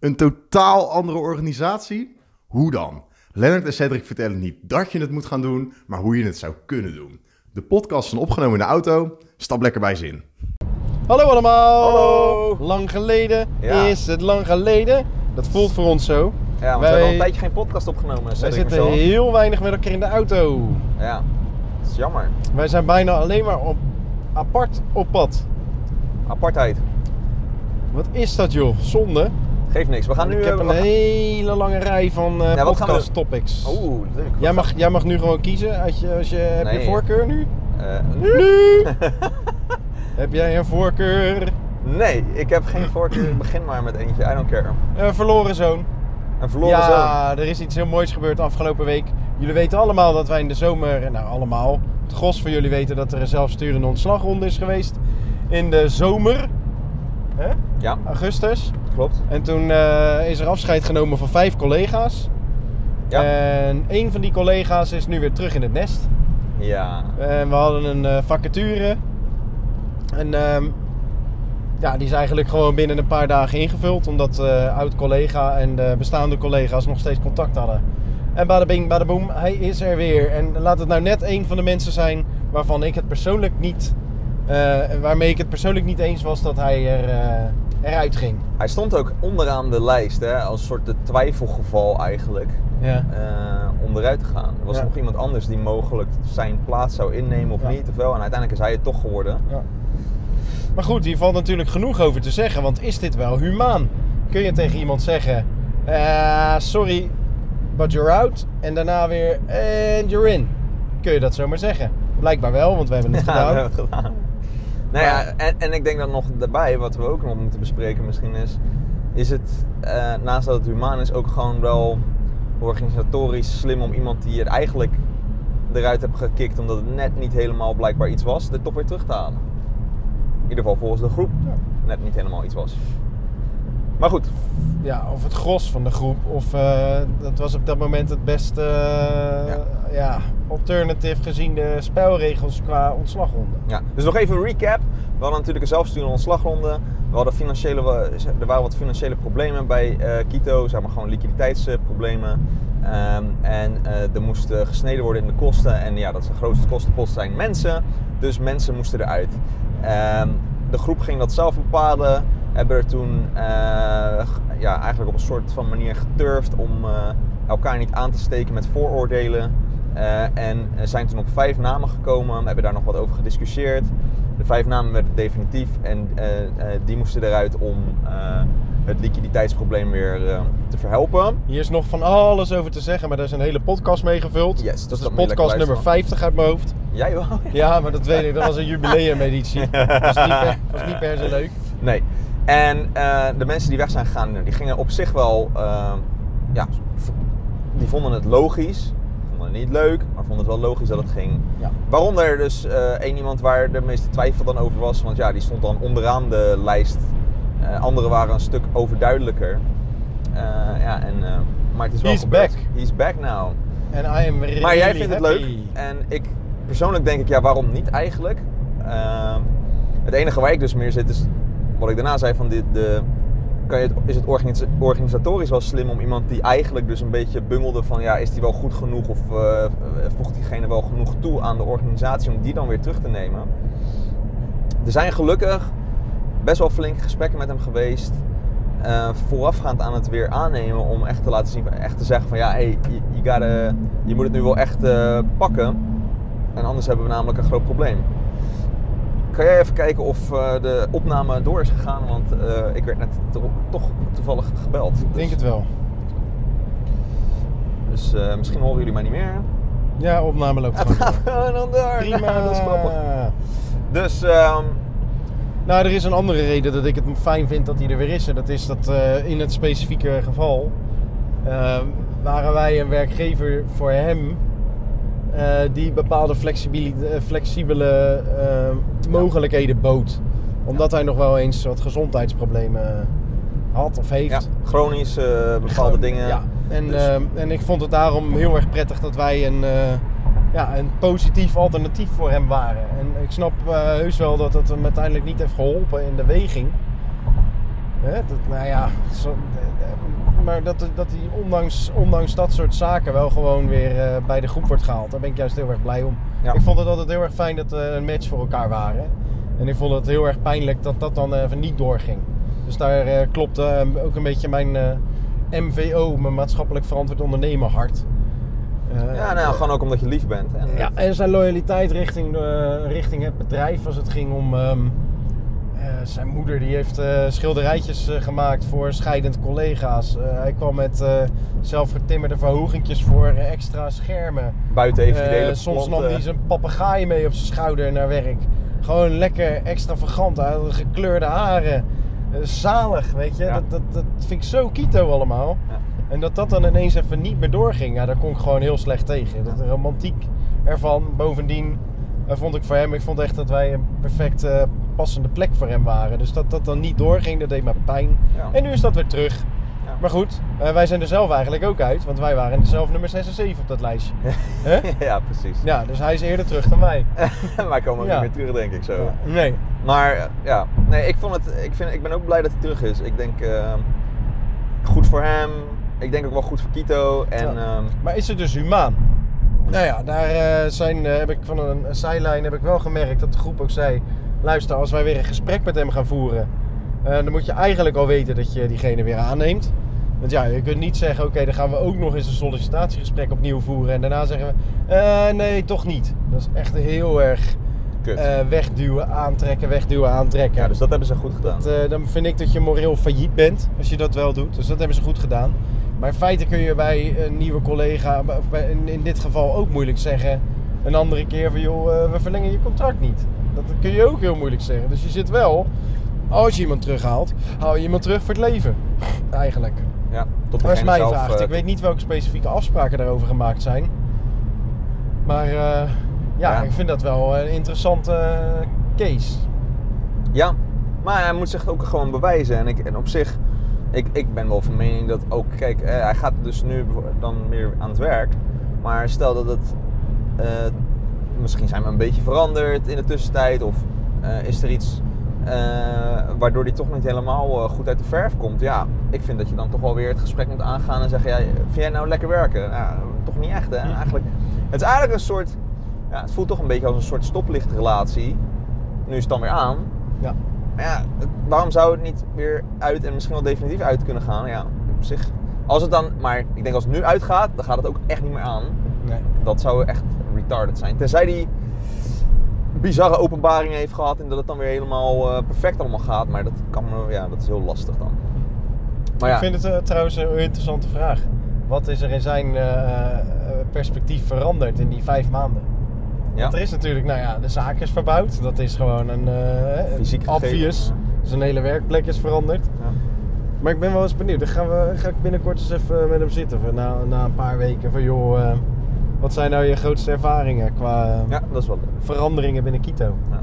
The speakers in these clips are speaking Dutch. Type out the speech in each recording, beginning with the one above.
Een totaal andere organisatie? Hoe dan? Lennart en Cedric vertellen niet dat je het moet gaan doen, maar hoe je het zou kunnen doen. De podcast is opgenomen in de auto. Stap lekker bij zin. Hallo allemaal! Hallo. Lang geleden Ja. is het lang geleden. Dat voelt voor ons zo. Ja, want Wij- we hebben al een tijdje geen podcast opgenomen. Wij Cedric zitten Marcel. heel weinig met elkaar in de auto. Ja, dat is jammer. Wij zijn bijna alleen maar op, apart op pad. Apartheid. Wat is dat joh? Zonde. Geeft niks. We gaan nu... Ik heb eh, een gaan- hele lange rij van Ja, we podcast topics. Oeh, leuk. Jij mag, jij mag nu gewoon kiezen. Als je, als je, heb je voorkeur nu? Eh, Nu! heb jij een voorkeur? nee, ik heb geen voorkeur. Begin maar met eentje. I don't care. Een verloren zoon. Een verloren zoon. ja, er is iets heel moois gebeurd afgelopen week. Jullie weten allemaal dat wij in de zomer, nou allemaal, het gros van jullie weten dat er een zelfsturende ontslagronde is geweest in de zomer, hè? Ja, augustus. Klopt. En toen eh, is er afscheid genomen van vijf collega's. Ja. En één van die collega's is nu weer terug in het nest. Ja. En we hadden een eh, vacature. En ehm, ja, die is eigenlijk gewoon binnen een paar dagen ingevuld. Omdat eh oud-collega en de bestaande collega's nog steeds contact hadden. En badabing, badaboom, hij is er weer. En laat het nou net een van de mensen zijn waarvan ik het persoonlijk niet... waarmee ik het persoonlijk niet eens was dat hij er, eruit ging. Hij stond ook onderaan de lijst, hè, als een soort de twijfelgeval eigenlijk. Ja. eh, om eruit te gaan. Er was Ja. nog iemand anders die mogelijk zijn plaats zou innemen of Ja. niet. Of wel. En uiteindelijk is hij het toch geworden. Ja. Maar goed, hier valt natuurlijk genoeg over te zeggen, want is dit wel humaan? Kun je tegen iemand zeggen, eh, sorry, but you're out, en daarna weer, and you're in? Kun je dat zomaar zeggen? Blijkbaar wel, want we hebben het gedaan. dat hebben we gedaan. Nou ja, en, en ik denk dat nog daarbij, wat we ook nog moeten bespreken misschien is, is het, eh, naast dat het humaan is, ook gewoon wel organisatorisch slim om iemand die het eigenlijk eruit hebt gekikt omdat het net niet helemaal blijkbaar iets was, er toch weer terug te halen. In ieder geval volgens de groep net niet helemaal iets was. Maar goed, Ja, of het gros van de groep, of eh, dat was op dat moment het beste ja. Alternative gezien de spelregels qua ontslagronde. Ja, dus nog even een recap. We hadden natuurlijk een zelfsturende ontslagronde. We hadden financiële, er waren wat financiële problemen bij eh Kito, zeg maar gewoon liquiditeitsproblemen. Ehm, en eh, er moest eh, gesneden worden in de kosten. En ja, dat is de grootste kostenpost zijn mensen. Dus mensen moesten eruit. Ehm, de groep ging dat zelf bepalen. Hebben er toen eh, ja, eigenlijk op een soort van manier geturfd om eh, elkaar niet aan te steken met vooroordelen. Eh, en zijn toen op vijf namen gekomen, hebben daar nog wat over gediscussieerd. De vijf namen werden definitief en eh, eh, die moesten eruit om het liquiditeitsprobleem weer te verhelpen. Hier is nog van alles over te zeggen, maar daar is een hele podcast mee gevuld. Yes, dus dat is dat moet je podcast nummer 50 uit mijn hoofd. Jij wel? Ja, maar dat weet ik. Dat was een jubileumeditie. Dat was niet per, was niet per se leuk. Nee. En de mensen die weg zijn gegaan, die gingen op zich wel, ja, die vonden het logisch. Niet leuk, maar vonden het wel logisch dat het ging. Ja. Waaronder dus eh één iemand waar de meeste twijfel dan over was, want ja, die stond dan onderaan de lijst. Eh anderen waren een stuk overduidelijker. Eh, ja, en, maar het is wel He's gebeurd. back. He's back now. En I am really Maar jij vindt het leuk. En ik persoonlijk denk ik, ja, waarom niet eigenlijk? Ehm, het enige waar ik dus meer zit is, wat ik daarna zei, van dit, de, kan je is het organis- organisatorisch wel slim om iemand die eigenlijk dus een beetje bungelde van, ja, is die wel goed genoeg of eh, voegt diegene wel genoeg toe aan de organisatie om die dan weer terug te nemen? Er zijn gelukkig best wel flinke gesprekken met hem geweest. eh, voorafgaand aan het weer aannemen om echt te laten zien, echt te zeggen van ja, hey, je, gotta- je moet het nu wel echt pakken. En anders hebben we namelijk een groot probleem. Kan jij even kijken of eh, de opname door is gegaan? Want eh, ik werd net to- toch toevallig gebeld. Ik denk het wel. Dus eh, misschien horen jullie mij niet meer. Ja, opname loopt Het gewoon gaat door. dan door. Prima. dat is grappig. Dus ehm, Nou, er is een andere reden dat ik het fijn vind dat hij er weer is. En dat is dat in het specifieke geval waren wij een werkgever voor hem die bepaalde eh, flexibele eh, mogelijkheden bood. Omdat hij nog wel eens wat gezondheidsproblemen had of heeft. ja, chronisch eh, bepaalde dingen. Ja. En, Dus- en ik vond het daarom heel erg prettig dat wij een, eh, ja, een positief alternatief voor hem waren. En ik snap eh, heus wel dat het hem uiteindelijk niet heeft geholpen in de weging. Hè, dat, nou ja, zo, maar dat, dat hij ondanks, ondanks dat soort zaken wel gewoon weer eh, bij de groep wordt gehaald. Daar ben ik juist heel erg blij om. Ja. Ik vond het altijd heel erg fijn dat we een match voor elkaar waren. En ik vond het heel erg pijnlijk dat dat dan even niet doorging. Dus daar eh, klopte eh, ook een beetje mijn MVO, mijn maatschappelijk verantwoord ondernemen hart. Ja, nou, gewoon ook omdat je lief bent. En, ja, en zijn loyaliteit richting, richting het bedrijf als het ging om... ehm, eh, zijn moeder die heeft eh, schilderijtjes eh, gemaakt voor scheidend collega's. Eh, hij kwam met eh zelfgetimmerde verhogingjes voor eh, extra schermen. Buiten heeft hij de Eh, hele soms nam eh, hij zijn papegaai mee op zijn schouder naar werk. Gewoon lekker extravagant. Gekleurde haren. Eh, zalig, weet je. Ja. Dat, dat, dat vind ik zo Kito allemaal. Ja. En dat dat dan ineens even niet meer doorging, ja, daar kon ik gewoon heel slecht tegen. Dat de romantiek ervan, bovendien eh, vond ik voor hem, ik vond echt dat wij een perfect eh, passende plek voor hem waren. Dus dat dat dan niet doorging, dat deed me pijn. Ja. En nu is dat weer terug. Ja. Maar goed, eh, wij zijn er zelf eigenlijk ook uit, want wij waren zelf nummer 6 en 7 op dat lijstje. Ja, precies. Ja, dus hij is eerder terug dan wij. Wij komen ook Ja. niet meer terug, denk ik zo. Nee. Maar eh, ja, nee, ik, vond het, ik, vind, ik ben ook blij dat hij terug is. Ik denk eh, goed voor hem. Ik denk ook wel goed voor Kito. En Ja. ehm, Maar is het dus humaan? Nou ja, daar eh, zijn, heb ik van een, een zijlijn heb ik wel gemerkt dat de groep ook zei... Luister, als wij weer een gesprek met hem gaan voeren... eh, dan moet je eigenlijk al weten dat je diegene weer aanneemt. Want ja, je kunt niet zeggen, oké, dan gaan we ook nog eens een sollicitatiegesprek opnieuw voeren. En daarna zeggen we, eh, nee, toch niet. Dat is echt heel erg eh, wegduwen, aantrekken, wegduwen, aantrekken. ja, dus dat hebben ze goed gedaan. Dat, dan vind ik dat je moreel failliet bent als je dat wel doet. Dus dat hebben ze goed gedaan. Maar in feite kun je bij een nieuwe collega, of bij, in, in dit geval ook moeilijk zeggen, een andere keer van joh, eh, we verlengen je contract niet. Dat kun je ook heel moeilijk zeggen. Dus je zit wel, als je iemand terughaalt, haal je iemand terug voor het leven. Eigenlijk. ja, tot Dat is mijn zelf, vraag. eh, Ik weet niet welke specifieke afspraken daarover gemaakt zijn. Maar eh, ja, Ja. ik vind dat wel een interessante case. Ja, maar hij moet zich ook gewoon bewijzen. En, ik, en op zich, ik, ik ben wel van mening dat ook, kijk, hij gaat dus nu dan weer aan het werk. Maar stel dat het, eh, misschien zijn we een beetje veranderd in de tussentijd. Of eh, is er iets eh, waardoor hij toch niet helemaal goed uit de verf komt. Ja, ik vind dat je dan toch wel weer het gesprek moet aangaan en zeggen, ja, vind jij nou lekker werken? Nou, toch niet echt, hè? Eigenlijk, het is eigenlijk een soort, ja, het voelt toch een beetje als een soort stoplichtrelatie. Nu is het dan weer aan. Ja. Maar ja, waarom zou het niet weer uit en misschien wel definitief uit kunnen gaan? Ja, op zich. Als het dan, maar ik denk als het nu uitgaat, dan gaat het ook echt niet meer aan. Nee. Dat zou echt retarded zijn. Tenzij die bizarre openbaringen heeft gehad en dat het dan weer helemaal eh, perfect allemaal gaat. Maar dat kan ja, dat is heel lastig dan. Maar ja, Ik vind het eh, trouwens een interessante vraag. Wat is er in zijn eh, perspectief veranderd in die vijf maanden? ja. Want er is natuurlijk, nou ja, de zaak is verbouwd. Dat is gewoon een Fysiek obvious. Zijn hele werkplek is veranderd. Ja. Maar ik ben wel eens benieuwd. Dan gaan we, ga ik binnenkort eens even met hem zitten. Na, na een paar weken. Van joh, wat zijn nou je grootste ervaringen qua eh, ja, dat is wel leuk. veranderingen binnen Quito? Ja.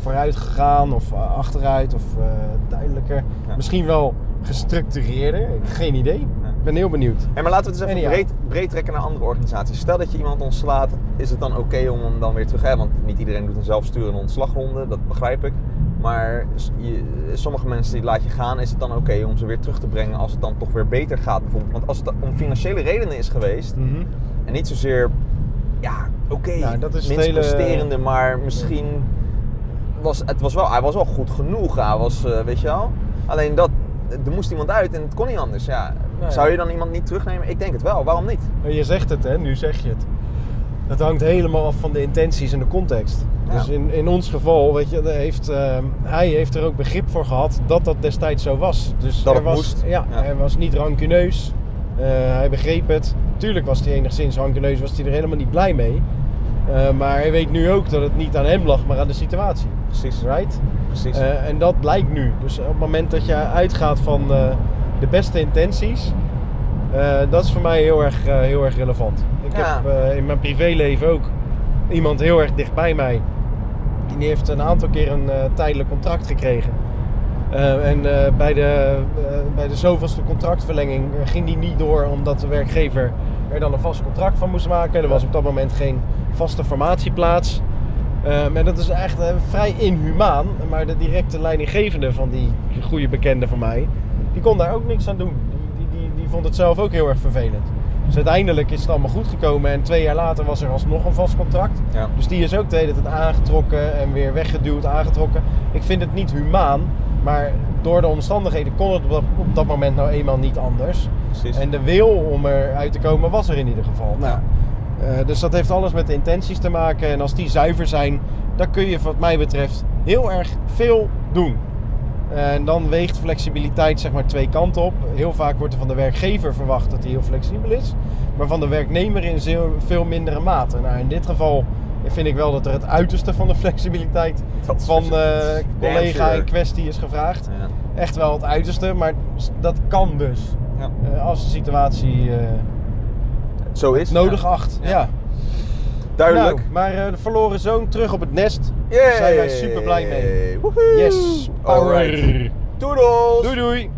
Vooruit gegaan of eh, achteruit of eh, duidelijker. Ja. Misschien wel gestructureerder. Geen idee. Ik ben heel benieuwd. Hey, maar laten we het eens En even breed, breed trekken naar andere organisaties. Stel dat je iemand ontslaat, is het dan oké om hem dan weer terug te hebben? Want niet iedereen doet een zelfsturende ontslagronde, dat begrijp ik. Maar je- sommige mensen die laat je gaan, is het dan oké om ze weer terug te brengen als het dan toch weer beter gaat bijvoorbeeld? Want als het om financiële redenen is geweest en niet zozeer, ja oké, Nou, dat is het minst hele- presterende, maar misschien was het was wel, hij was wel goed genoeg. Hij was, eh, weet je wel. Alleen dat, er moest iemand uit en het kon niet anders. Ja, Nee. Zou je dan iemand niet terugnemen? Ik denk het wel. Waarom niet? Je zegt het, hè? Nu zeg je het. Het hangt helemaal af van de intenties en de context. Ja. Dus in, in ons geval, weet je, heeft, eh, hij heeft er ook begrip voor gehad dat dat destijds zo was. Dus Dat er was, moest. Ja, Ja. hij was niet rancuneus. Eh, hij begreep het. Tuurlijk was hij enigszins rancuneus, was hij er helemaal niet blij mee. Eh, maar hij weet nu ook dat het niet aan hem lag, maar aan de situatie. Precies. Right? Precies. Eh, en dat blijkt nu. Dus op het moment dat je uitgaat van de beste intenties, eh, dat is voor mij heel erg, heel erg relevant. Ik Ja. heb in mijn privéleven ook iemand heel erg dicht bij mij. Die heeft een aantal keer een tijdelijk contract gekregen. Eh, en eh, bij, de, eh, bij de zoveelste contractverlenging ging die niet door omdat de werkgever er dan een vast contract van moest maken. Er was op dat moment geen vaste formatieplaats. Eh, en dat is echt vrij inhumaan. Maar de directe leidinggevende van die goede bekende van mij, die kon daar ook niks aan doen. Die, die, die, die vond het zelf ook heel erg vervelend. Dus uiteindelijk is het allemaal goed gekomen en twee jaar later was er alsnog een vast contract. Ja. Dus die is ook de hele tijd aangetrokken en weer weggeduwd, aangetrokken. Ik vind het niet humaan, maar door de omstandigheden kon het op dat, op dat moment nou eenmaal niet anders. Precies. En de wil om eruit te komen was er in ieder geval. Nou, eh, dus dat heeft alles met de intenties te maken. En als die zuiver zijn, dan kun je wat mij betreft heel erg veel doen. En dan weegt flexibiliteit zeg maar twee kanten op. Heel vaak wordt er van de werkgever verwacht dat hij heel flexibel is. Maar van de werknemer in veel mindere mate. Nou, in dit geval vind ik wel dat er het uiterste van de flexibiliteit van de collega sure. in kwestie is gevraagd. Ja. Echt wel het uiterste, maar dat kan dus. Ja. Eh, als de situatie eh, Zo is. nodig Ja. acht. Ja. Duidelijk. Nou, maar eh, de verloren zoon terug op het nest. Daar zijn wij super blij mee. Woehoe. Yes, power. Alright. Doedels. Doei doei.